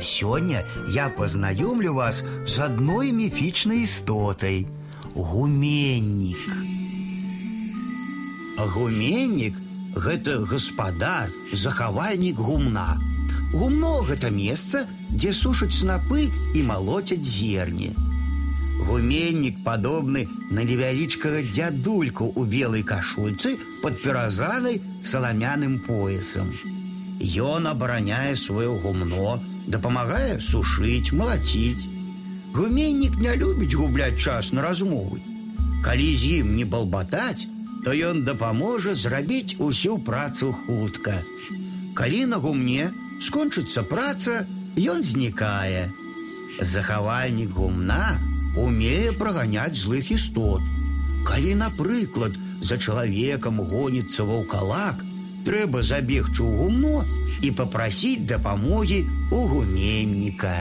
Сёння я познаёмлю вас з адной міфічнай істотай гуменнік. Гуменнік гэта гаспадар, захавальнік гумна. Гумно гэта месца, дзе сушаць снапы і малоцяць зерні. Гуменнік падобны на невялічкага дзядульку ў белай кашульцы пад перазанай саламяным поясам. Ён абараняе сваё гумно, дапамагае сушыць, малаціць. Гуменнік не любіць губляць час на размовы. Калі з ім не балбатаць, то ён дапаможа зрабіць усю працу хутка. Калі на гумне скончыцца праца, ён знікае. Захавальнік гумна умее праганяць злых істот. Калі, напрыклад, за чалавекам гоніцца ваўкалак, трэба забегчы ў гумно і папрасіць дапамогі у гуменніка.